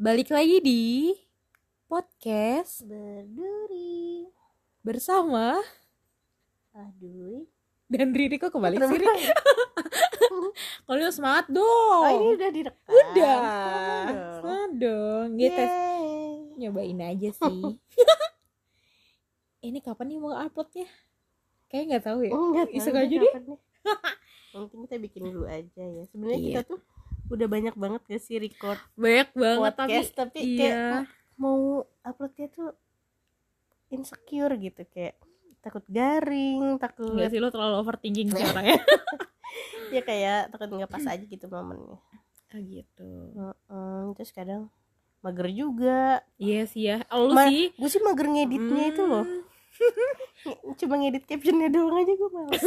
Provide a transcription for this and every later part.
Balik lagi di podcast berduri bersama aduh dan Riri kok kembali sih? Kalau lu semangat dong. oh ini udah direkam Udah. Semangat dong. Gitu. Yeay. Nyobain aja sih. Ini kapan nih mau uploadnya? Kayaknya nggak tahu ya. Enggak tahu Iseng aja deh. Mungkin kita bikin dulu aja ya. Sebenarnya Iya. kita tuh udah banyak banget gak sih record Banyak banget podcast tapi, tapi kayak iya. mau uploadnya tuh insecure gitu kayak takut garing, takut Enggak sih lo terlalu overthinking sih orangnya. ya kayak takut nggak pas aja gitu momennya. Ah gitu. Heeh, terus kadang mager juga. Iya sih ya. Oh, lu Ma- sih. Gue sih mager ngeditnya itu loh. Hmm. cuma ngedit captionnya doang aja gue males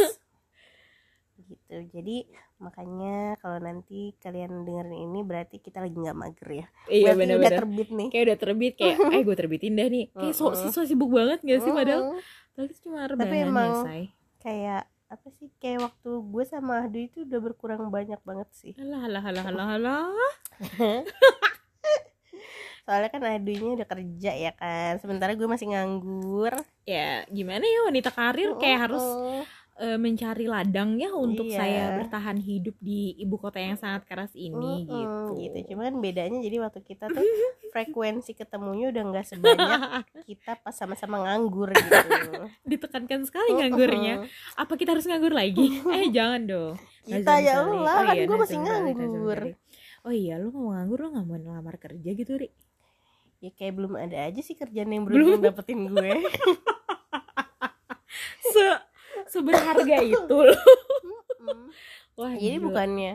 gitu. Jadi makanya kalau nanti kalian dengerin ini berarti kita lagi nggak mager ya. Iya berarti udah terbit nih. Kayak udah terbit kayak eh gue terbitin dah nih. Kayak so, so sibuk banget gak sih padahal? Itu cuma Tapi rebahan ya, emang- say. kayak apa sih kayak waktu gue sama Ahdu itu udah berkurang banyak banget sih. Alah, alah, alah, alah, alah. soalnya kan Ahdunya udah kerja ya kan. Sementara gue masih nganggur. Ya, gimana ya wanita karir kayak harus Eh, mencari ladang ya untuk Iya. saya bertahan hidup di ibu kota yang sangat keras ini Mm-mm, gitu. gitu cuman bedanya jadi waktu kita tuh frekuensi ketemunya udah nggak sebanyak kita pas sama-sama nganggur gitu Ditekankan sekali nganggurnya. Apa kita harus nganggur lagi? eh, jangan dong. kita ya. Allah Oh kan iya, gue masih nganggur. Oh iya, lu mau nganggur lu nggak mau ngelamar kerja gitu, Ri? ya kayak belum ada aja sih kerjaan yang Belum. dapetin gue Se seberharga itu loh. Wah, jadi gila. bukannya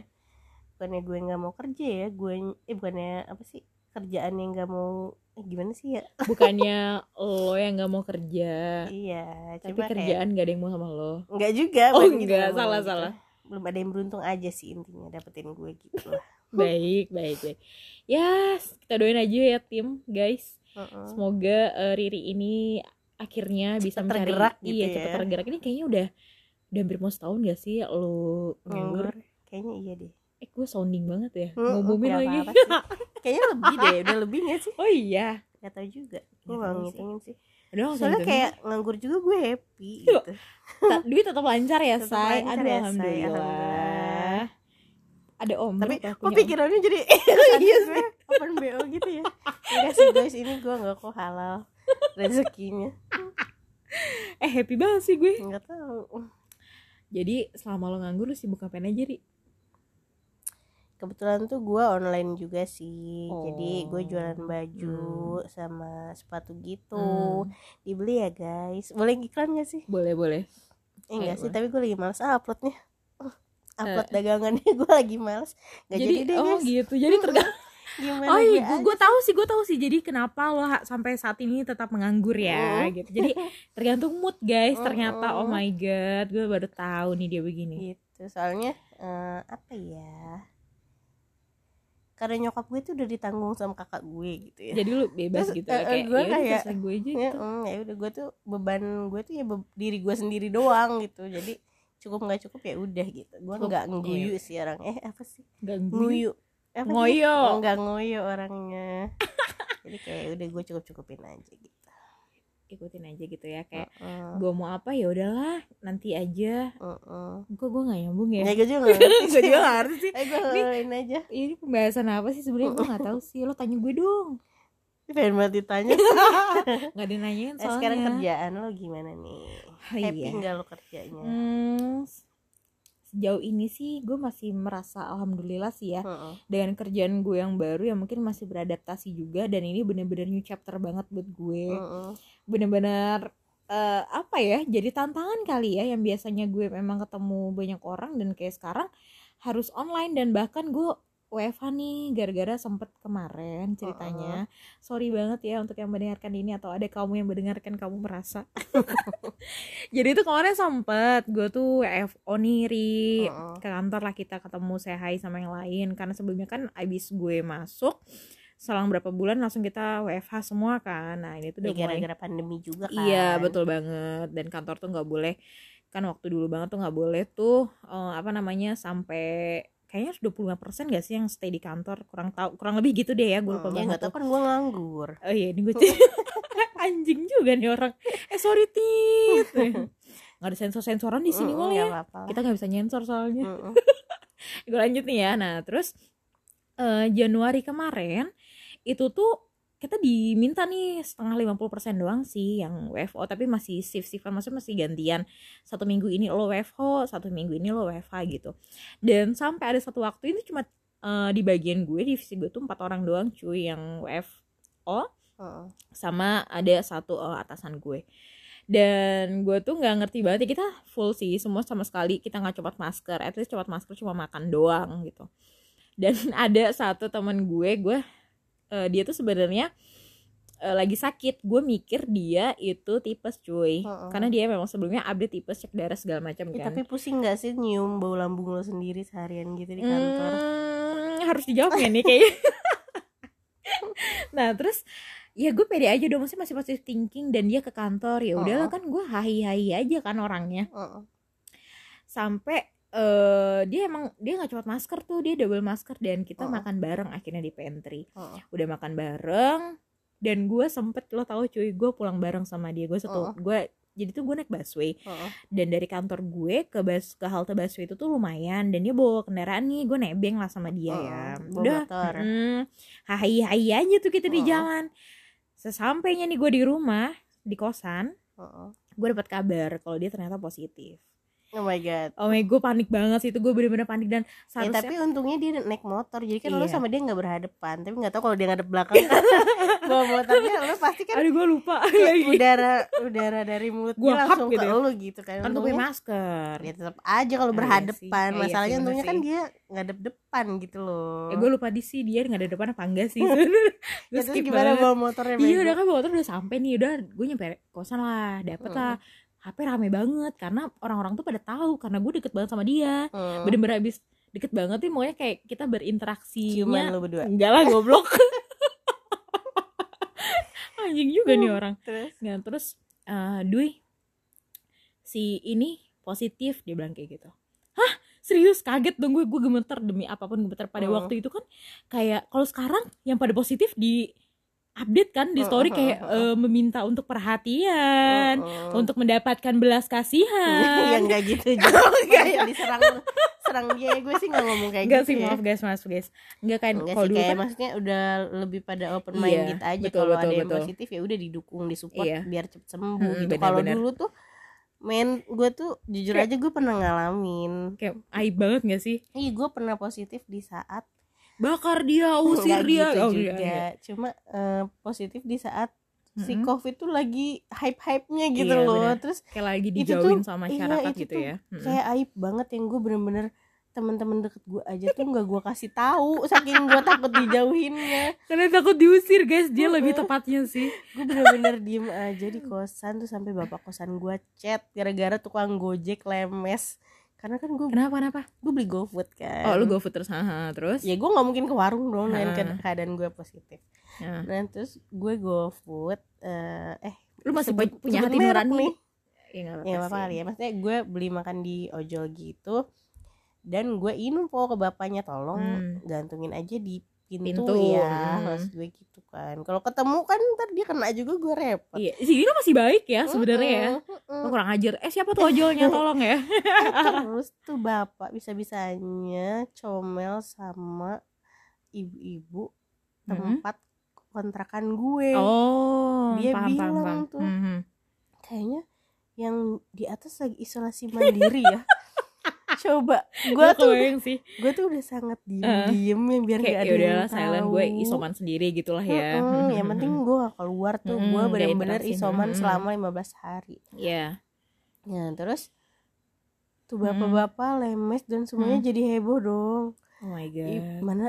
bukannya gue nggak mau kerja ya gue eh bukannya apa sih kerjaan yang nggak mau eh, gimana sih ya bukannya lo yang nggak mau kerja, iya tapi kerjaan gak ada yang mau sama lo. nggak juga Oh, bukan gitu, enggak, ngomong salah, gitu. salah. belum ada yang beruntung aja sih intinya dapetin gue gitu lah Baik, baik, baik. Ya, kita doain aja ya tim, guys. Mm-mm. Semoga eh, Riri ini akhirnya bisa Cepet mencari tergerak gitu iya ya. cepet tergerak ini kayaknya udah udah hampir mau setahun gak sih lo nganggur nganggur kayaknya iya deh eh gue sounding banget ya Mm, ngumumin nggak lagi apa-apa sih. kayaknya lebih deh udah lebih gak sih oh iya Gak tau juga gue gak sih. ngitungin sih udah langsung soalnya kayak nganggur juga gue happy gitu duit tetap lancar ya Tetap say lancar aduh ya, Say. alhamdulillah. Alhamdulillah. ada om tapi kok om? pikirannya jadi iya sih open bo gitu ya enggak sih guys ini gue gak kok halal rezekinya. Eh happy banget sih gue. Nggak tahu. Jadi selama lo nganggur lu sibuk ngapain aja ri? Kebetulan tuh gue online juga sih. Jadi gue Oh. jualan baju sama sepatu gitu. Hmm. dibeli ya guys. Boleh iklan gak sih? Boleh boleh. Eh, enggak Ayo, sih tapi gue lagi males ah, uploadnya. Uh, upload dagangannya gue lagi males. Nggak jadi, deh oh guys. gitu. Jadi tergantung gimana Oh gue iya, gue tahu sih, gue tahu sih. Jadi kenapa lo sampai saat ini tetap menganggur ya, Mm. gitu. Jadi tergantung mood guys. Ternyata, Mm-mm. oh my god, gue baru tahu nih dia begini. gitu soalnya eh, apa ya karena nyokap gue tuh udah ditanggung sama kakak gue gitu ya Jadi lu bebas Terus, gitu, eh, kayak gue "Ya kayak- gue aja. ya, Gitu. mm, ya udah gue tuh beban gue tuh ya be- diri gue sendiri doang gitu jadi cukup nggak cukup ya udah gitu gue nggak nguyu sih orang eh apa sih Ganggu. nguyu apa sih? Ngoyo. Oh, nggak ngoyo orangnya jadi kayak udah gue cukup cukupin aja gitu Ikutin aja gitu ya, kayak Heeh. gue mau apa ya udahlah, nanti aja. Heeh. Gue gue nggak nyambung ya. Ya gue juga ngerti gue juga nggak ngerti sih. Eh gue ngelain aja Ini pembahasan apa sih sebenarnya gue nggak tahu sih. Lo tanya gue dong. Pengen banget ditanya Nggak ada nanyain Eh, soalnya. sekarang kerjaan lo gimana nih Oh, Happy iya. nggak lo kerjanya Hmm, sejauh ini sih gue masih merasa alhamdulillah sih ya Heeh. dengan kerjaan gue yang baru yang mungkin masih beradaptasi juga dan ini bener-bener new chapter banget buat gue Heeh. bener-bener eh, apa ya jadi tantangan kali ya yang biasanya gue memang ketemu banyak orang dan kayak sekarang harus online dan bahkan gue WFH nih gara-gara sempet kemarin ceritanya. Sorry banget ya untuk yang mendengarkan ini atau ada kamu yang mendengarkan kamu merasa. Jadi itu kemarin sempet gue tuh WFO nih Ri. Heeh. ke kantor lah kita ketemu saya hai sama yang lain. Karena sebelumnya kan abis gue masuk selang berapa bulan langsung kita WFH semua kan. Nah ini tuh Ya, udah mulai gara-gara pandemi juga kan. Iya betul banget. Dan kantor tuh nggak boleh kan waktu dulu banget tuh nggak boleh tuh eh, apa namanya sampai kayaknya harus 25% gak sih yang stay di kantor? Kurang tahu kurang lebih gitu deh ya gue lupa Hmm, ya banget nggak tahu kan gue nganggur. Oh iya ini gue anjing juga nih orang. Eh sorry tit. Nggak ada sensor sensoran di sini Mm, ya? lah. kita nggak bisa nyensor soalnya. Mm-mm. gue lanjut nih ya. Nah terus eh, Januari kemarin itu tuh kita diminta nih setengah 50% doang sih yang WFO tapi masih shift shiftan maksudnya masih gantian. Satu minggu ini lo WFO satu minggu ini lo WFH gitu. Dan sampai ada satu waktu ini cuma eh, di bagian gue divisi gue tuh empat orang doang cuy yang WFO Heeh. sama ada satu eh, atasan gue. Dan gue tuh nggak ngerti banget ya kita full sih semua sama sekali kita nggak copot masker at least copot masker cuma makan doang gitu. Dan ada satu teman gue gue eh, dia tuh sebenarnya eh, lagi sakit. Gue mikir dia itu tipes cuy. Heeh. karena dia memang sebelumnya update tipes cek darah segala macam kan. tapi pusing nggak sih nyium bau lambung lo sendiri seharian gitu di kantor? Hmm, harus dijawab nggak nih kayaknya. Nah terus ya gue pede aja dong maksudnya masih positive thinking dan dia ke kantor. Ya udahlah Oh. kan gue hahi hahi aja kan orangnya. Heeh. sampai eh dia emang dia nggak copot masker tuh dia double masker dan kita Oh. makan bareng akhirnya di pantry Heeh. udah makan bareng dan gue sempet lo tahu cuy gue pulang bareng sama dia gue satu Oh. gue jadi tuh gue naik busway Heeh. dan dari kantor gue ke bus ke halte busway itu tuh lumayan dan dia bawa kendaraan nih gue nebeng lah sama dia Oh, ya udah motor. mm, hai hai aja tuh kita di Oh. jalan sesampainya nih gue di rumah di kosan Heeh. gue dapat kabar kalau dia ternyata positif oh my god oh my gue panik banget sih itu gue bener-bener panik dan Ya, tapi untungnya dia naik motor jadi kan lo Iya. sama dia nggak berhadapan tapi nggak tahu kalau dia ngadep belakang bawa motornya lo pasti kan aduh gue lupa lagi udara udara dari mulut hap langsung gitu ke ya. lo gitu kan kan gue masker ya tetap aja kalau iya berhadapan sih. Ah, iya masalahnya sih, bener untungnya kan sih. dia ngadep depan gitu loh ya gue lupa di sih dia ada depan apa enggak sih gue ya, terus gimana banget bawa motornya iya udah kan motor udah sampai nih udah gue nyampe kosan lah dapet Hmm. lah HP rame banget karena orang-orang tuh pada tahu karena gue deket banget sama dia Hmm. bener-bener abis deket banget nih pokoknya kayak kita berinteraksi ciuman lo berdua enggak lah goblok anjing juga nih orang terus Nah, terus eh Dwi si ini positif dia bilang kayak gitu. Hah? Serius kaget dong gue gue gemeter demi apa pun gemeter pada Hmm. waktu itu kan kayak kalau sekarang yang pada positif di update kan di story Hmm, kayak hmm, hmm. eh, meminta untuk perhatian, Oh. untuk mendapatkan belas kasihan. enggak gitu juga Oh, enggak ya? diserang serang dia gue sih nggak ngomong kayak Enggak gitu sih ya. maaf guys, maaf guys. Enggak kan Enggak kalau sih kayak kan maksudnya udah lebih pada open Iya, minded aja kalau ada yang betul. positif ya udah didukung disupport Iya. biar cepet sembuh Mm-mm, gitu kalau dulu tuh men gue tuh jujur Kayak- aja gue pernah ngalamin kayak aib banget gak sih? iya gue pernah positif di saat Bakar dia, usir Nggak dia. gitu Oh, juga iya, iya. cuma eh, positif di saat si Mm-mm. covid tuh lagi hype hype nya gitu Iya, loh benar. terus Kayak lagi dijauhin tuh- sama iya, masyarakat itu gitu tuh ya. Kayak aib banget yang gue bener-bener temen-temen deket gue aja tuh nggak gue kasih tahu saking gue takut dijauhinnya Karena takut diusir guys, dia lebih tepatnya sih. gue bener-bener diem aja di kosan tuh sampai bapak kosan gue chat gara-gara tukang gojek lemes karena kan gue Kenapa kenapa? gue beli GoFood kan Oh lu GoFood terus, haha, terus? ya gue nggak mungkin ke warung dong ke- keadaan gue positif Ya. nah terus gue GoFood eh eh Lu masih sebut- pu- punya sebut hati nurani? nih Ya nggak ya apa kali ya maksudnya gue beli makan di ojol gitu dan gue info ke bapaknya tolong Hmm. gantungin aja di pintu, Pintu, ya hmm. maksud gue gitu kan kalau ketemu kan ntar dia kena juga gue repot Iya, si Dino masih baik ya sebenarnya ya. Lu kurang ajar. Eh siapa tuh ojolnya tolong ya? terus tuh bapak bisa-bisanya comel sama ibu-ibu tempat kontrakan gue Oh, Dia paham, paham, bilang paham. tuh. Mhm. kayaknya yang di atas lagi isolasi mandiri ya coba gue Gua tuh sih. gue tuh udah sangat diem diem ya biar Kayak ada ya udahlah yang silent tahu. gue isoman sendiri gitulah ya. Mm-mm, yang penting gue gak keluar tuh Mm-mm, gue interaksi. isoman Mm-mm. selama 15 hari Iya. ya terus tuh Mm. bapak-bapak lemes dan semuanya Mm. jadi heboh dong Oh my I- god. mana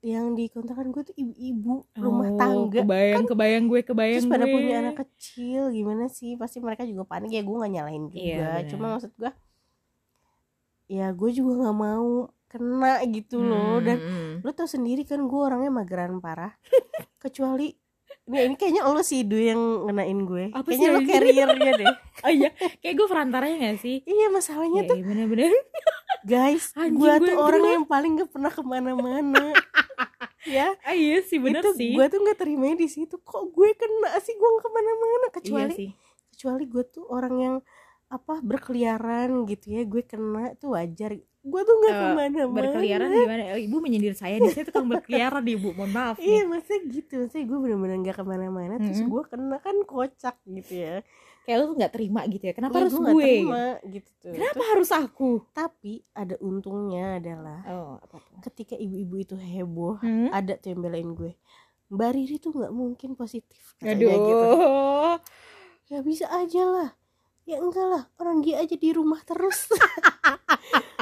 yang di kontrakan gue tuh ibu-ibu rumah Oh, tangga Kebayang, kebayang gue, kebayang terus pada gue. punya anak kecil gimana sih pasti mereka juga panik ya gue nggak nyalain juga Iya, benar. cuma maksud gue ya gue juga nggak mau kena gitu loh. Dan Hmm, lu tau sendiri kan gue orangnya mageran parah. Kecuali ini, ini kayaknya lo sih Du yang ngenain gue. Apa kayaknya sih, lo carriernya deh. Oh iya, kayak gue perantaranya gak sih? iya masalahnya Iya, tuh iya, bener-bener. guys Anjing, gue tuh yang orang yang paling gak pernah ke mana-mana. Ya. Ah, iya sih bener itu sih. gue tuh nggak terima di situ. Kok gue kena sih? Gue nggak ke mana-mana. Iya kecuali sih. kecuali gue tuh orang yang apa berkeliaran gitu ya gue kena tuh wajar. Gue tuh nggak Eh, ke mana-mana. berkeliaran gimana? Oh, ibu menyindir saya di saya tukang berkeliaran ibu mohon maaf nih. iya maksudnya gitu. Maksudnya gue bener-bener nggak ke mana-mana terus gue kena kan kocak gitu ya. Kayak lu tuh nggak terima gitu ya kenapa Iya, harus gue gue, terima gitu tuh. Kenapa Terus- harus aku? tapi ada untungnya adalah oh apa tuh? ketika ibu-ibu itu heboh Hmm? ada tuh yang belain gue. Mbak Riri tuh nggak mungkin positif katanya aduh gitu. Ya bisa aja lah ya enggak lah orang dia aja di rumah terus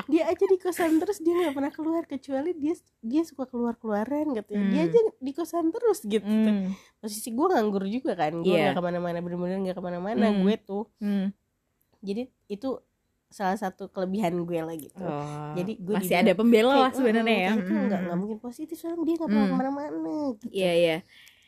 dia aja di kosan terus dia nggak pernah keluar kecuali dia dia suka keluar keluaran gitu ya. dia Hmm. aja di kosan terus gitu Hmm. posisi gue nganggur juga kan gue Iya. nggak ke mana-mana bener-bener nggak ke mana-mana Hmm. gue tuh Hmm. jadi itu salah satu kelebihan gue lah gitu Oh, Jadi gue masih dibilang ada pembela lah Kayak, sebenarnya "Mm, ya kayak itu nggak Hmm. nggak mungkin positif soalnya dia nggak pernah Hmm. ke mana-mana gitu iya iya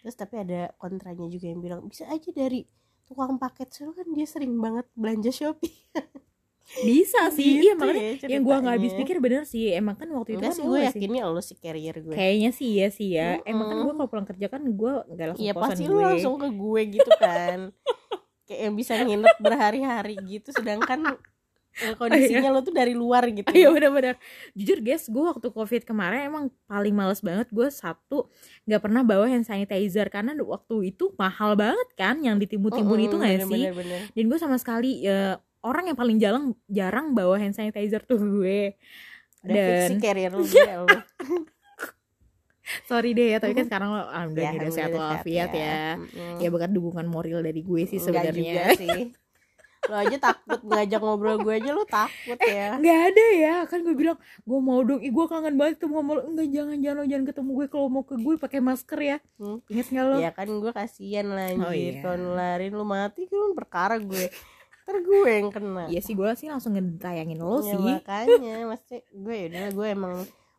terus tapi ada kontranya juga yang bilang bisa aja dari tukang paket soalnya kan dia sering banget belanja shopee. Bisa sih. Gitu iya makanya ya yang gua nggak habis pikir bener sih. Emang kan waktu itu enggak kan sih gue yakinnya lo si carrier gue. Kayaknya sih iya sih ya. Emang kan gue kalau pulang kerja kan gue nggak langsung iya kosan pasti gue. lu langsung ke gue gitu kan. Kayak yang bisa nginep berhari-hari gitu. Sedangkan kondisinya lo tuh dari luar gitu Iya benar-benar. Jujur guys, gue waktu covid kemarin emang paling males banget gue satu nggak pernah bawa hand sanitizer karena waktu itu mahal banget kan yang ditimbun-timbun itu nggak sih? bener, bener. Dan gue sama sekali ya, orang yang paling jarang jarang bawa hand sanitizer tuh gue. fix Dan sih carrier lu lo sorry deh ya, tapi kan sekarang lo alhamdulillah Ya, udah sehat walafiat ya. Mm-mm. Ya berkat dukungan moral dari gue sih sebenarnya. sih lo aja takut ngajak ngobrol gue aja lo takut ya. Nggak ada ya kan gue bilang gue mau dong. Ih gue kangen banget ketemu sama lo enggak jangan jangan lo jangan ketemu gue. Kalau mau ke gue pakai masker ya. Hmm. inget nggak lo ya kan gue kasihan lah Oh, anjir. iya. kalau nularin lu mati kan perkara gue. Ntar gue yang kena. Iya sih gue sih langsung ngedayangin lo Ya, sih. makanya. Maksudnya gue ya udah gue emang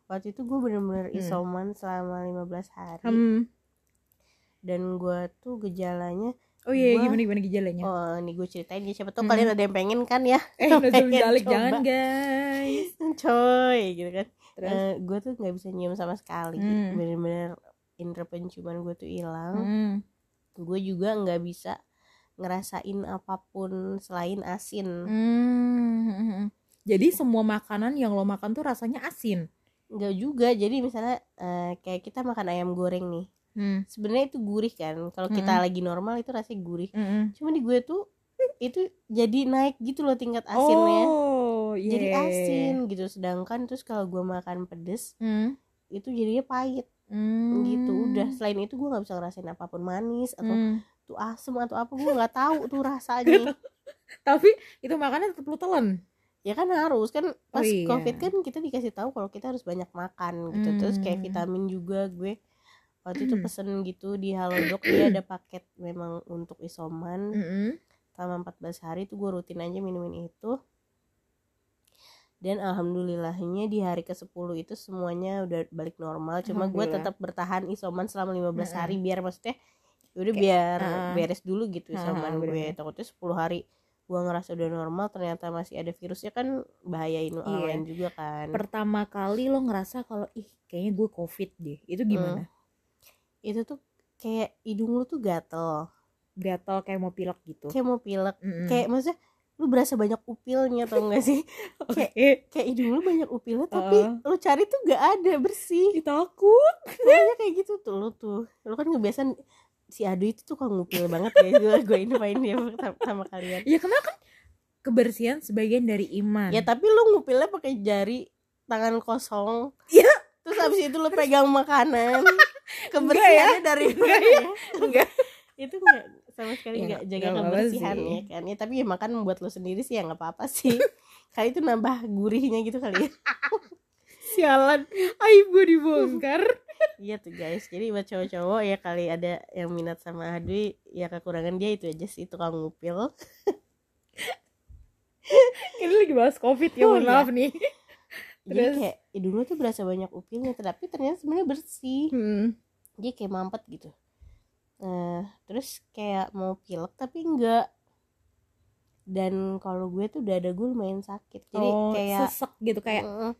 waktu itu gue bener-bener Hmm. isoman selama 15 hari. Hmm. dan gue tuh gejalanya oh iya Gua- gimana gimana gejalanya oh ini gue ceritain ya siapa tau Hmm. kalian ada yang pengen kan ya eh coba. jangan guys coy gitu kan terus Eh, gue tuh nggak bisa nyium sama sekali Hmm. bener-bener indera penciuman gue tuh hilang hmm. gue juga nggak bisa ngerasain apa pun selain asin Hmm. jadi semua makanan yang lo makan tuh rasanya asin nggak juga jadi misalnya eh, kayak kita makan ayam goreng nih hmm. sebenarnya itu gurih kan kalau kita Mm-mm. lagi normal itu rasanya gurih Mm-mm. cuma di gue tuh itu jadi naik gitu loh tingkat asinnya oh iya jadi asin gitu sedangkan terus kalau gue makan pedes hmm. itu jadinya pahit Hmm. gitu udah selain itu gue nggak bisa ngerasain apa pun manis atau Hmm. tuh asem atau apa gue nggak tahu tuh rasanya tapi itu makannya tetap lu telan ya kan harus kan pas iya. covid kan kita dikasih tahu kalau kita harus banyak makan gitu terus kayak Hmm. vitamin juga gue waktu itu Hmm. pesen gitu di halodoc dia ada paket memang untuk isoman selama 14 hari tuh gue rutin aja minumin itu dan alhamdulillahnya di hari ke 10 itu semuanya udah balik normal cuma gue tetap bertahan isoman selama 15 Mm-mm. hari biar maksudnya ya udah Kayak, biar ah. beres dulu gitu Ah, isoman gue bener-bener. takutnya 10 hari gue ngerasa udah normal ternyata masih ada virusnya kan bahayain orang Iya. lain juga kan pertama kali lo ngerasa kalau ih kayaknya gue covid deh itu gimana itu tuh kayak hidung lu tuh gatel. Gatal kayak mau pilek gitu. Kayak mau pilek. Mm-mm. kayak maksudnya lu berasa banyak upilnya tau gak sih? Kayak kayak hidung lu banyak upilnya tapi lu cari tuh gak ada bersih. Ih, takut. Pokoknya kayak gitu tuh lu tuh. Lu kan kebiasaan si Adu itu tuh kan ngupil banget ya gue gue infoin dia sama- sama kalian. Ya karena kan kebersihan sebagian dari iman. Ya tapi lu ngupilnya pakai jari tangan kosong. Iya. Terus abis itu lu pegang makanan. Ya. kebersihannya dari Enggak ya. ya? enggak. Itu enggak. Sama sekali Ya, nggak jaga nggak apa-apa kebersihan sih. ya kan. Ya tapi ya makan buat lo sendiri sih ya nggak apa-apa sih. Kali itu nambah gurihnya gitu kali ya. Sialan. Aib gue dibongkar. Iya tuh guys. Jadi buat cowok-cowok ya kali ada yang minat sama Adwi ya kekurangan dia itu aja sih tukang ngupil. Ini lagi bahas covid ya Oh, mohon iya. maaf nih jadi Terus? kayak hidung lo tuh berasa banyak upilnya tapi ternyata sebenarnya bersih hmm. dia kayak mampet gitu nah terus kayak mau pilek tapi enggak dan kalau gue tuh dada gue lumayan sakit jadi oh, kayak sesek gitu kayak Mm-mm.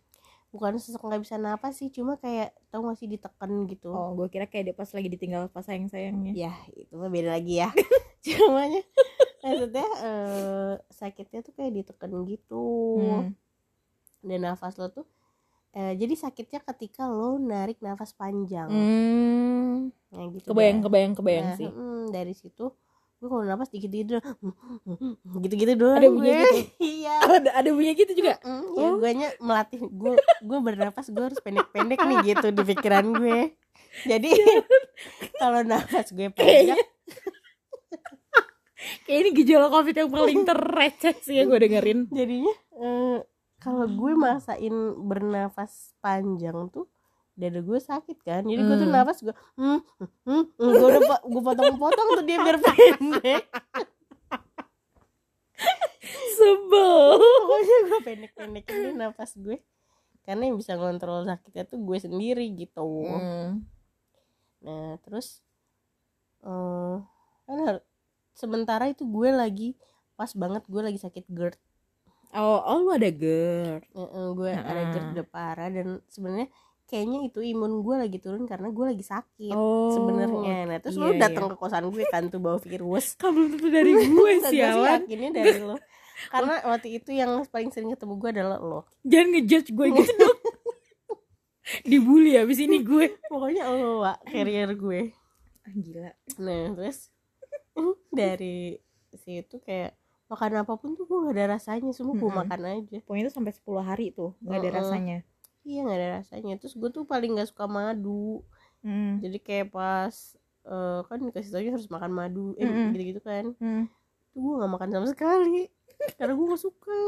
bukan sesek nggak bisa napas sih cuma kayak tau gak sih ditekan gitu oh gue kira kayak dia pas lagi ditinggal pas sayang sayangnya ya itu mah beda lagi ya cumanya maksudnya eh, sakitnya tuh kayak ditekan gitu Hmm. Dan nafas lo tuh eh, jadi sakitnya ketika lo narik nafas panjang Hmm. Nah, gitu kebayang dah. kebayang kebayang Nah, sih mm, dari situ gue kalau nafas dikit dikit gitu-gitu doang Ada bunyi gitu? iya ada ada bunyi gitu juga Mm, ya Oh. gue melatih gue gue bernapas gue harus pendek-pendek nih gitu di pikiran gue jadi kalau nafas gue panjang kayak ini gejala covid yang paling terreceh sih yang gue dengerin jadinya eh, kalau gue maksain bernafas panjang tuh dada gue sakit kan. Jadi gue tuh Hmm. nafas gue hmm, hmm, hmm, gue udah gue potong-potong tuh dia biar pendek. Sebel. Pokoknya gue pendek-pendekin nafas gue. Karena yang bisa ngontrol sakitnya tuh gue sendiri gitu. Hmm. nah terus eh kan sementara itu gue lagi pas banget gue lagi sakit GERD oh oh lu ada GERD? Eh, eh, gue ada Heeh. GERD udah parah dan sebenarnya kayaknya itu imun gue lagi turun karena gue lagi sakit oh sebenarnya. Nah terus iya, lu datang iya. ke kosan gue kan tuh bawa virus. Belum tentu dari gue sih sialan. yakinnya dari lo karena waktu itu yang paling sering ketemu gue adalah lo. Jangan ngejudge gue gitu dong. Dibully abis ini gue. Pokoknya lo Wak, carrier gue. Ah, gila. Nah terus dari situ kayak makan apa pun tuh gue gak ada rasanya semua gue Mm-mm. makan aja pokoknya itu sampai 10 hari tuh nggak ada Mm-mm. rasanya iya gak ada rasanya terus gue tuh paling gak suka madu hmm. jadi kayak pas eh, kan dikasih tau harus makan madu eh Mm-mm. gitu-gitu kan Hmm. tuh gue gak makan sama sekali karena gue gak suka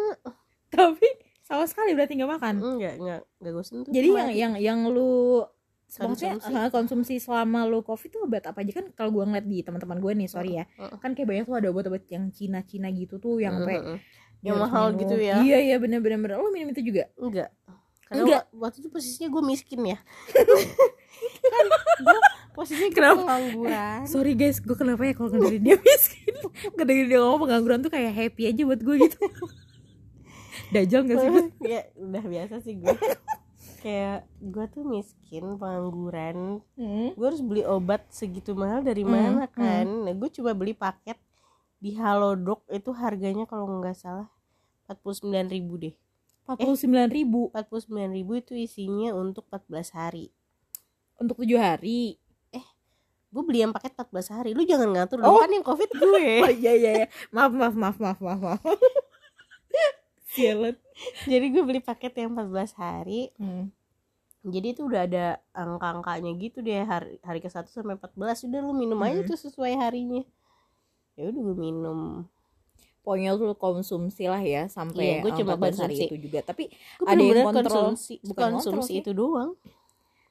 tapi sama sekali berarti nggak makan enggak enggak enggak gue sentuh jadi yang yang yang lu maksudnya Konsumsi. eh, konsumsi selama lu covid tuh obat apa aja kan kalau gua ngeliat di teman-teman gue nih sorry ya Heeh. kan kayak banyak tuh ada obat-obat yang Cina-Cina gitu tuh yang sampai Heeh. dia yang mahal minum. gitu ya iya iya bener-bener bener. lu minum itu juga enggak karena Enggak. wa- waktu itu posisinya gue miskin ya kan gue posisinya gue Kenapa? pengangguran sorry guys gue kenapa ya kalau dari dia miskin dari dia ngomong pengangguran tuh kayak happy aja buat gue gitu dajal gak sih gue ya udah biasa sih gue kayak gue tuh miskin pengangguran. Hmm. gue harus beli obat segitu mahal dari Hmm, mana kan? Nah gue coba beli paket di Halodoc itu harganya kalau nggak salah 49.000 ribu deh. Empat puluh sembilan ribu? 49.000 ribu itu isinya untuk 14 hari. Untuk tujuh hari? Gue beli yang paket 14 hari. Lu jangan ngatur dong Oh. kan yang covid gue. Oh iya iya iya. Maaf maaf maaf maaf maaf maaf sialan jadi gue beli paket yang 14 hari hmm. jadi itu udah ada angka-angkanya gitu deh hari hari ke 1 sampai 14 udah lu minum aja Hmm. tuh sesuai harinya ya udah gue minum pokoknya lu konsumsi lah ya sampai Iya, gua cuma 14 hari konsumsi. itu juga tapi gue Ada yang kontrol. konsumsi Bukan konsumsi itu doang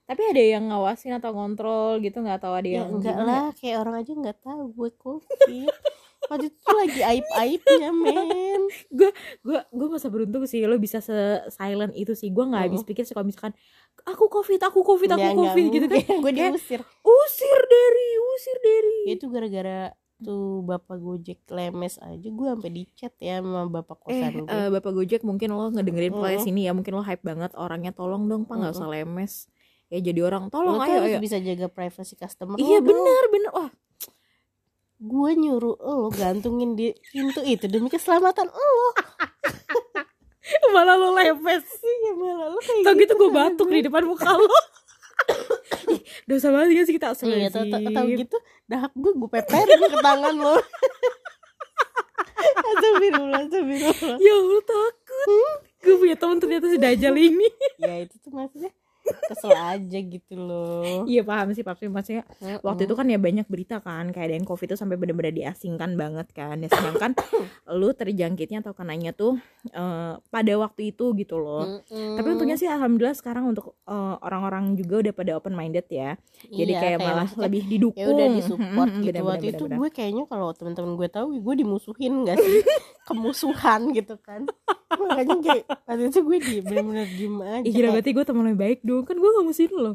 tapi ada yang ngawasin atau kontrol gitu nggak tahu ada ya yang enggak gimana? lah kayak orang aja nggak tahu gue covid waktu itu tuh lagi aib aibnya men gue gue masa beruntung sih lo bisa se silent itu sih. Gue nggak habis pikir sih kalau misalkan aku covid aku covid aku Ya, covid gitu kan. Gue diusir. Usir dari usir dari. Ya itu gara-gara tuh bapak gojek lemes aja. Gue sampai dicat ya sama bapak eh kosan gue eh, bapak gojek mungkin lo ngedengerin Mm. podcast ini ya. Mungkin lo hype banget orangnya. Tolong dong pak nggak Mm-mm. usah lemes. Ya jadi orang lo tolong tuh ayo harus ayo. bisa jaga privacy customer iya lo dong. bener bener. Wah gue nyuruh lo gantungin di pintu itu demi keselamatan lo malah lo lemes iya malah lo kayak tau gitu gue sama batuk gue. di depan muka lo dosa banget gak sih kita iya tau, gitu dahak gue gue peperin ke tangan lo Astagfirullah, astagfirullah. ya Allah takut. Gue punya teman ternyata si Dajjal ini. Ya itu tuh maksudnya kesel aja gitu loh. iya paham sih pasti maksudnya waktu itu kan ya banyak berita kan kayak ada covid itu sampai benar-benar diasingkan banget kan. Ya, sedangkan lu terjangkitnya atau kenanya tuh eh, pada waktu itu gitu loh. Tapi untungnya sih alhamdulillah sekarang untuk eh, orang-orang juga udah pada open minded ya. Jadi Iya, kayak malah maksudnya lebih didukung. ya udah disupport Mm-mm, gitu. bener-bener, waktu itu bener-bener. gue kayaknya kalau teman-teman gue tahu gue dimusuhin gak sih? Kemusuhan gitu kan makanya kayak waktu itu gue di bener-bener diem aja Ih, gila berarti gue temen lebih baik dong. Kan gue gak musuhin lo.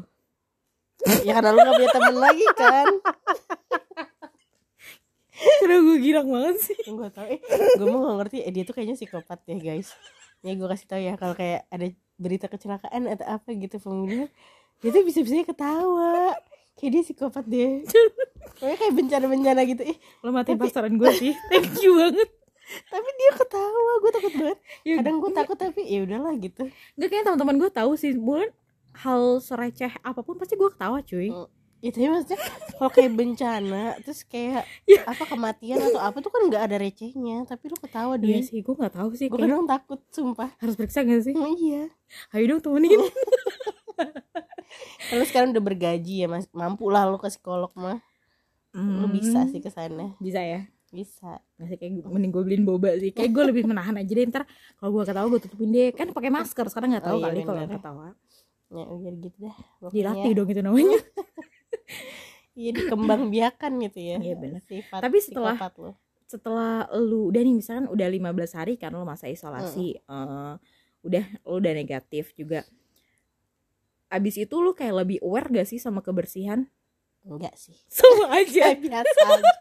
Ya karena lu gak punya temen lagi kan? Karena gue girang banget sih. Gue tau eh gue mau gak ngerti eh dia tuh kayaknya psikopat ya guys. Ya gue kasih tau ya kalau kayak ada berita kecelakaan atau apa gitu pembunuhan dia tuh bisa bisanya ketawa. Kayak dia psikopat deh. Kayak kayak bencana-bencana gitu. Eh Lo matiin pasaran gue sih. Thank you banget tapi dia ketawa gue takut banget. Ya, kadang gue takut tapi ya udahlah gitu. Gak kayaknya teman-teman gue tahu sih. Bulan hal sereceh apa pun pasti gue ketawa cuy. Mm. ya tapi maksudnya kalau kayak bencana terus kayak Ya. apa kematian atau apa tuh kan nggak ada recehnya. Tapi lu ketawa Iya deh sih gue gak tahu sih gue Kayak kadang takut sumpah. harus periksa gak sih? Oh, iya. Ayo dong temenin. Kalau sekarang udah bergaji ya mas. Mampu lah lu ke psikolog mah. Lu bisa Hmm, sih ke sana. Bisa ya bisa. Nggak sih kayak gue- mending gue beliin boba sih. Kayak gue lebih menahan aja deh Ntar kalau gue ketawa gue tutupin deh. Kan pakai masker Sekarang gak tahu Oh, iya, kali kalau ketawa. Ya biar gitu dah Pokoknya. Dilatih dong itu namanya. Iya dikembang biakan gitu ya. Iya, bener. sifat Tapi setelah- setelah lu udah nih misalkan udah 15 hari kan lu masa isolasi eh, udah lu udah negatif juga. Abis itu lu kayak lebih aware gak sih sama kebersihan? Enggak sih. Sama aja. Biasa aja.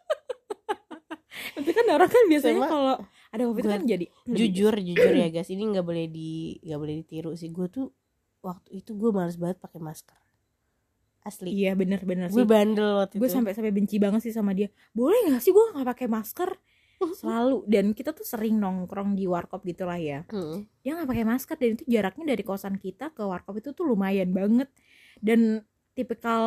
Tapi kan orang kan biasanya kalau ada covid kan jadi jujur jujur ya guys ini nggak boleh di nggak boleh ditiru sih. Gue tuh waktu itu gue males banget pakai masker. Asli. Iya bener-bener gue sih. bandel waktu gue sampai sampai benci banget sih sama dia. Boleh gak sih gue nggak pakai masker? Selalu. Dan kita tuh sering nongkrong di warkop gitulah ya. Hmm. dia nggak pakai masker dan itu jaraknya dari kosan kita ke warkop itu tuh lumayan banget. Dan tipikal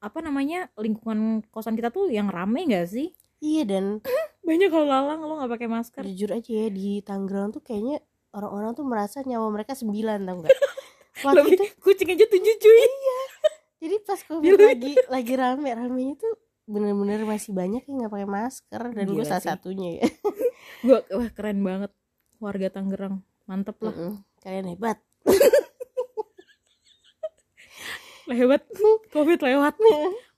apa namanya lingkungan kosan kita tuh yang rame gak sih iya dan banyak kalau lalang lo nggak pakai masker. jujur aja ya di Tangerang tuh kayaknya orang-orang tuh merasa nyawa mereka sembilan tau nggak? Waktu lebih itu kucing aja tujuh cuy. Jadi pas covid Gila. lagi lagi rame ramenya tuh bener-bener masih banyak yang nggak pakai masker dan gue salah sih. satunya ya. Gua wah keren banget. Warga Tangerang mantep lah. Mm-mm. kalian hebat. Hebat covid lewat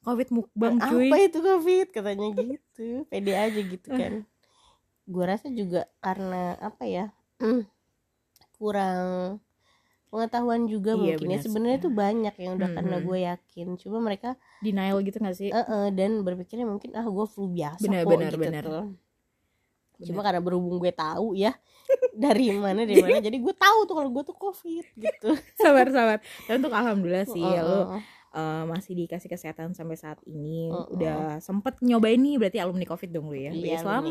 covid mukbang cuy. apa itu covid? Katanya gitu. Pede aja gitu kan. Gue rasa juga karena apa ya mm, kurang pengetahuan juga Iya, mungkin ya. benar sebenarnya tuh banyak yang udah karena Mm-mm. gue yakin. Cuma mereka denial gitu gak sih? Eh, eh, dan berpikirnya mungkin ah gue flu biasa Benar, kok benar, gitu benar. tuh. cuma Benar. karena berhubung gue tahu ya dari mana dari mana. Jadi gue tahu tuh kalau gue tuh covid gitu. Sabar sabar. Dan untuk alhamdulillah sih ya lo Eh, masih dikasih kesehatan sampai saat ini Mm-mm. udah sempet nyobain nih berarti alumni covid dong lu ya Iya, selamat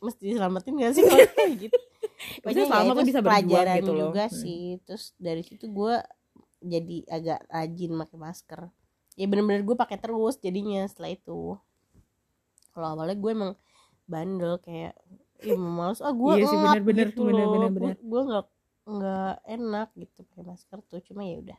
mesti diselamatin gak sih kalau kayak gitu Maksudnya Pokoknya selama ya tuh itu bisa berjuang gitu loh. juga Hmm. sih terus dari situ gue jadi agak rajin pakai masker ya bener-bener gue pakai terus jadinya setelah itu kalau awalnya gue emang bandel kayak Ih males ah gue Iya sih, bener-bener, gitu bener, loh. bener, Gua- bener. gue nggak nggak enak gitu pakai masker tuh cuma ya udah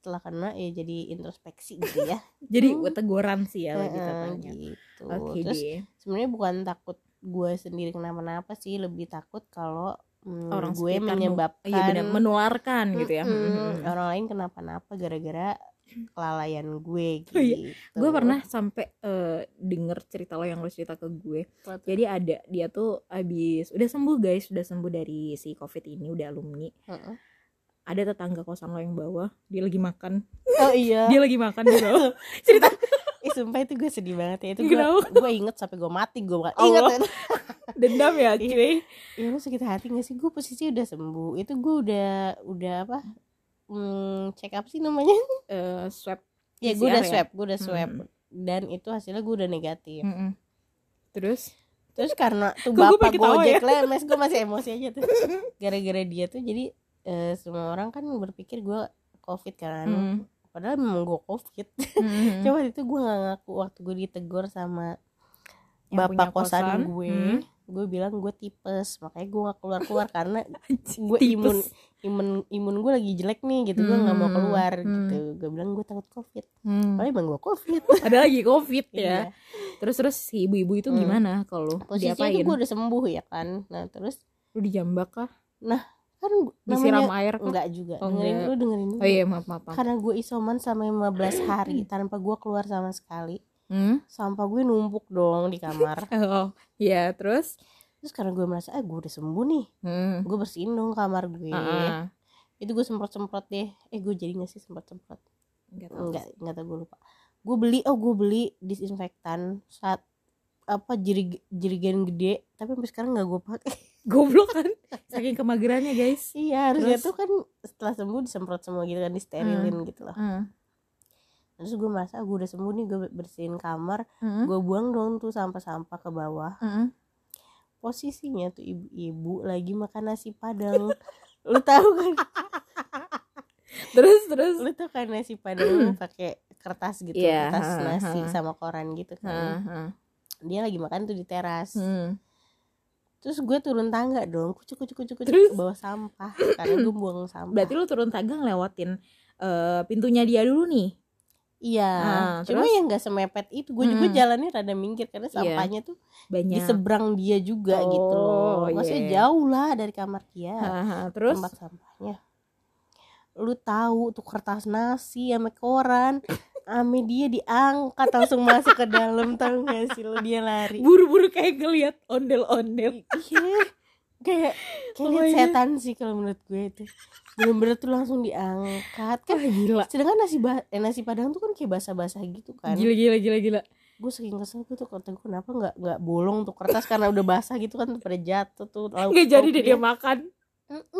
setelah kena ya jadi introspeksi gitu ya. Jadi Hmm. teguran sih ya tepatnya gitu. Oke terus sebenarnya bukan takut gue sendiri kenapa-napa sih lebih takut kalau mm, orang gue menyebabkan iya benar menularkan gitu ya. Orang lain kenapa-napa gara-gara kelalaian gue gitu Oh iya, gue pernah sampai eh, denger cerita lo yang lo cerita ke gue. Jadi ada dia tuh abis udah sembuh guys udah sembuh dari si covid ini udah alumni. Heeh. Ada tetangga kosan lo yang bawah dia lagi makan. Oh iya. Dia lagi makan di bawah. Cerita. Ih, sumpah itu gue sedih banget ya. Itu gue gue inget sampai gue mati gue inget. Dendam ya Iya. cuy. Ya lu sakit hati gak sih? Gue posisi udah sembuh. Itu gue udah udah apa? Hmm, check up sih namanya. Eh, swab ya gue udah ya? swab gue udah swab. Hmm. dan itu hasilnya gue udah negatif. Mm-mm. terus? Terus karena tuh Kok gue bapak ketawa gojek ya? lemes gue masih emosi aja tuh. Gara-gara dia tuh jadi eh, semua orang kan berpikir gue covid kan Mm. padahal memang gue covid Mm-mm. coba itu gue nggak ngaku waktu gue ditegur sama Yang bapak kosan, kosan, gue hmm. gue bilang gue tipes makanya gue gak keluar keluar karena gue imun imun imun gue lagi jelek nih gitu gue nggak mau Hmm, keluar hmm. gitu gue bilang gue takut covid Hmm. padahal emang gue covid ada lagi covid Iya. ya terus terus si ibu-ibu itu Hmm. gimana kalau posisinya diapain tuh gue udah sembuh ya kan nah terus lu dijambak kah kan disiram namanya air enggak juga Oh, dengerin enggak. dulu dengerin dulu oh iya maaf maaf, maaf. karena gue isoman sama 15 hari tanpa gue keluar sama sekali Hmm? sampah gue numpuk dong di kamar oh iya terus terus karena gue merasa ah gue udah sembuh nih hmm. gue bersihin dong kamar gue Ah, ah. itu gue semprot semprot deh eh gue jadi gak sih semprot semprot Nggak tahu. enggak enggak tau gue lupa gue beli oh gue beli disinfektan saat apa jirig jirigen gede tapi sampai sekarang nggak gue pakai goblok kan saking kemagerannya guys iya harusnya Terus? tuh kan setelah sembuh disemprot semua gitu kan disterilin gitu loh hmm. terus gue merasa gue udah sembuh nih gue bersihin kamar Hmm. gue buang dong tuh sampah-sampah ke bawah Hmm. posisinya tuh ibu-ibu lagi makan nasi padang lu tahu kan terus terus lu tuh kan nasi padang pakai kertas gitu Iya, kertas ha, nasi ha. sama koran gitu kan Heeh. dia lagi makan tuh di teras Hmm. Terus gue turun tangga dong kucuk kucuk kucuk kucuk Terus? ke bawah sampah. Karena gue buang sampah. Berarti lu turun tangga ngelewatin eh, pintunya dia dulu nih? Iya. Ah, cuma terus? yang nggak semepet itu. Gue juga Mm. jalannya rada minggir karena Iya. sampahnya tuh di banyak. seberang dia juga gitu loh. Oh, maksudnya iya. jauh lah dari kamar dia. Terus? Tempat sampahnya. Lu tahu tuh kertas nasi sama koran ame dia diangkat langsung masuk ke dalam tahu gak sih lu dia lari. Buru-buru kayak ngeliat ondel-ondel. Iya kayak kayak Oh setan sih kalau menurut gue itu. Bener-bener tuh langsung diangkat. Kan Wah gila. sedangkan nasi eh, nasi padang tuh kan kayak basah-basah gitu kan. Gila gila gila gila. Gue saking kesel gue tuh kata gue kenapa nggak nggak bolong tuh kertas? Karena udah basah gitu kan pada jatuh tuh Nggak jadi deh dia makan.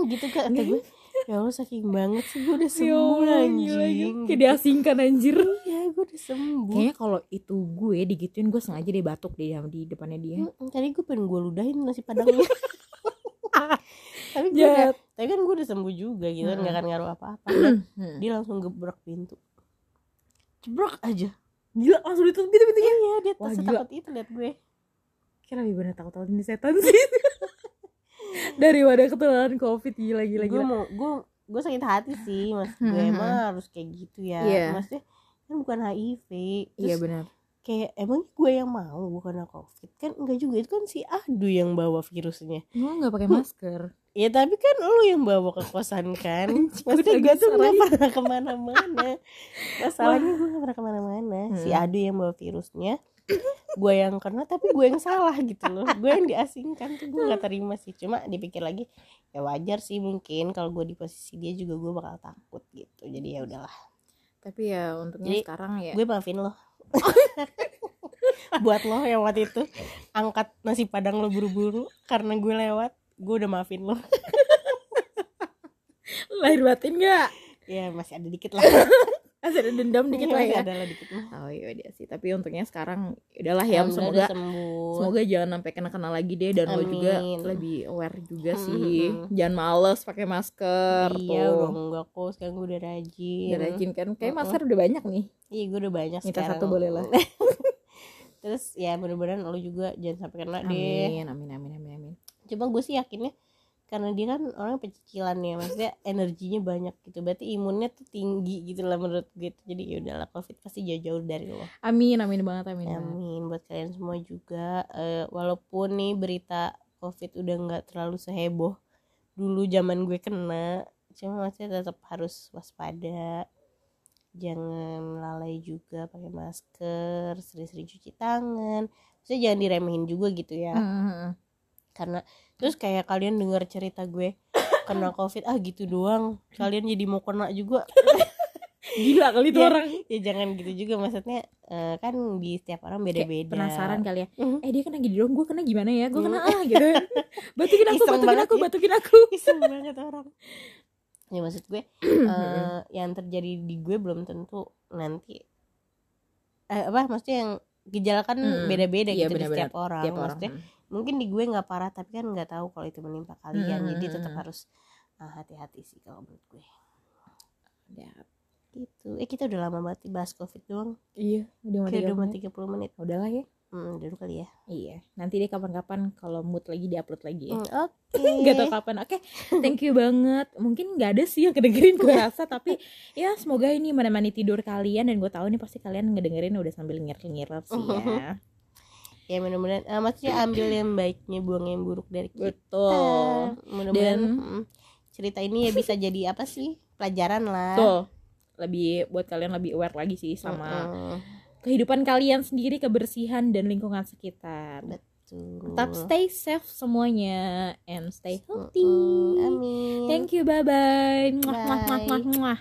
Gitu kan kata gue ya Allah saking banget sih gue udah Ya sembuh gila, anjing. Kayak gitu. diasingkan anjir. Ya gue udah sembuh. Kayaknya kalau itu gue digituin gue sengaja deh batuk deh di depannya dia. Mm-mm, tadi gue pengen gue ludahin nasi padangnya. Tapi gue udah, tapi kan gue udah sembuh juga gitu kan Mm. nggak akan ngaruh apa-apa. Hmm. dia langsung gebrak pintu. Jebrak aja. Gila langsung ditutup gitu pintunya. Iya dia Wah, setakut itu liat gue. Kira lebih bener takut-takut ini setan sih Daripada ketularan covid gila gila gue mau gue gue sakit hati sih mas gue Hmm. emang harus kayak gitu ya. Iya. maksudnya kan bukan HIV. Iya benar. kayak emang gue yang mau bukan covid? Kan enggak juga itu kan si Adu yang bawa virusnya. Gue gak pakai masker. Ya tapi kan lu yang bawa ke kosan kan maksudnya gue tuh nggak pernah ke mana-mana. Masalahnya gue nggak pernah ke mana-mana. Si Hmm. Adu yang bawa virusnya gue yang kena tapi gue yang salah gitu loh. Gue yang diasingkan tuh gue nggak terima sih. Cuma dipikir lagi ya wajar sih mungkin kalau gue di posisi dia juga gue bakal takut gitu. Jadi ya udahlah. Tapi ya untungnya Jadi, sekarang ya. gue maafin lo. Buat lo yang waktu itu. Angkat nasi padang lo buru-buru karena gue lewat gue udah maafin lo. Lahir batin gak? ya masih ada dikit lah Masih ada dendam dikit lah Masih ya. Ada dikit Oh iya dia sih. Tapi untungnya sekarang Udahlah ya semoga Semoga jangan sampai kena-kena lagi deh. Dan lo juga lebih aware juga Hmm, sih. Hmm. Jangan males pakai masker iya tuh. udah enggak kok. Sekarang gue udah rajin. Udah rajin kan? Kayak masker udah banyak nih. Iya gue udah banyak Minta sekarang. satu boleh lah. terus ya mudah-mudahan lo juga jangan sampai kena deh. Amin amin amin amin amin. Cuma gue sih yakinnya karena dia kan orang pecicilan ya maksudnya energinya banyak gitu. Berarti imunnya tuh tinggi gitu lah menurut gue jadi ya udahlah covid pasti jauh-jauh dari lo. Amin amin banget amin, amin buat kalian semua juga. Eh, walaupun nih berita covid udah nggak terlalu seheboh dulu zaman gue kena cuma masih tetap harus waspada. Jangan lalai juga pakai masker sering-sering cuci tangan. Maksudnya jangan diremehin juga gitu ya. Hmm, hmm, hmm. karena terus kayak kalian dengar cerita gue kena covid ah gitu doang kalian jadi mau kena juga Gila kali itu Iya. orang ya jangan gitu juga maksudnya eh, kan di setiap orang beda-beda penasaran kali ya Mhm. Eh dia kena gini dong gue kena gimana ya Gue kena Hmm. ah gitu Batukin aku Iseng batukin aku ya. batukin aku iseng banget orang ya maksud gue eh, yang terjadi di gue belum tentu nanti eh, apa maksudnya yang gejala kan Hmm. beda-beda Iya, gitu di setiap orang Tiap orang maksudnya hmm. Mungkin di gue nggak parah tapi kan nggak tahu kalau itu menimpa kalian. Hmm, jadi tetap harus ah, hati-hati sih kalau menurut gue. Ya, gitu. Eh kita udah lama banget bahas covid doang. Iya udah mau tiga mau menit. 30 menit. Udah lah ya. Hmm, dulu kali ya. Iya. Nanti deh kapan-kapan Kalau mood lagi diupload lagi ya. Hmm, oke. Gak tau kapan. Oke thank you banget. Mungkin gak ada sih yang kedengerin gue rasa. Tapi ya semoga ini menemani tidur kalian. Dan gue tahu nih pasti kalian ngedengerin udah sambil ngiler-ngiler sih ya ya mudah-mudahan ah, maksudnya ambil yang baiknya buang yang buruk dari kita. Betul. Mudah-mudahan Dan- mm, cerita ini ya bisa jadi apa sih? Pelajaran lah. Betul. Lebih buat kalian lebih aware lagi sih sama Mm-mm. kehidupan kalian sendiri kebersihan dan lingkungan sekitar. Tuh. tetap stay safe semuanya and stay healthy. Mm-mm. amin. Thank you. Bye bye muah muah muah Bye. muah muah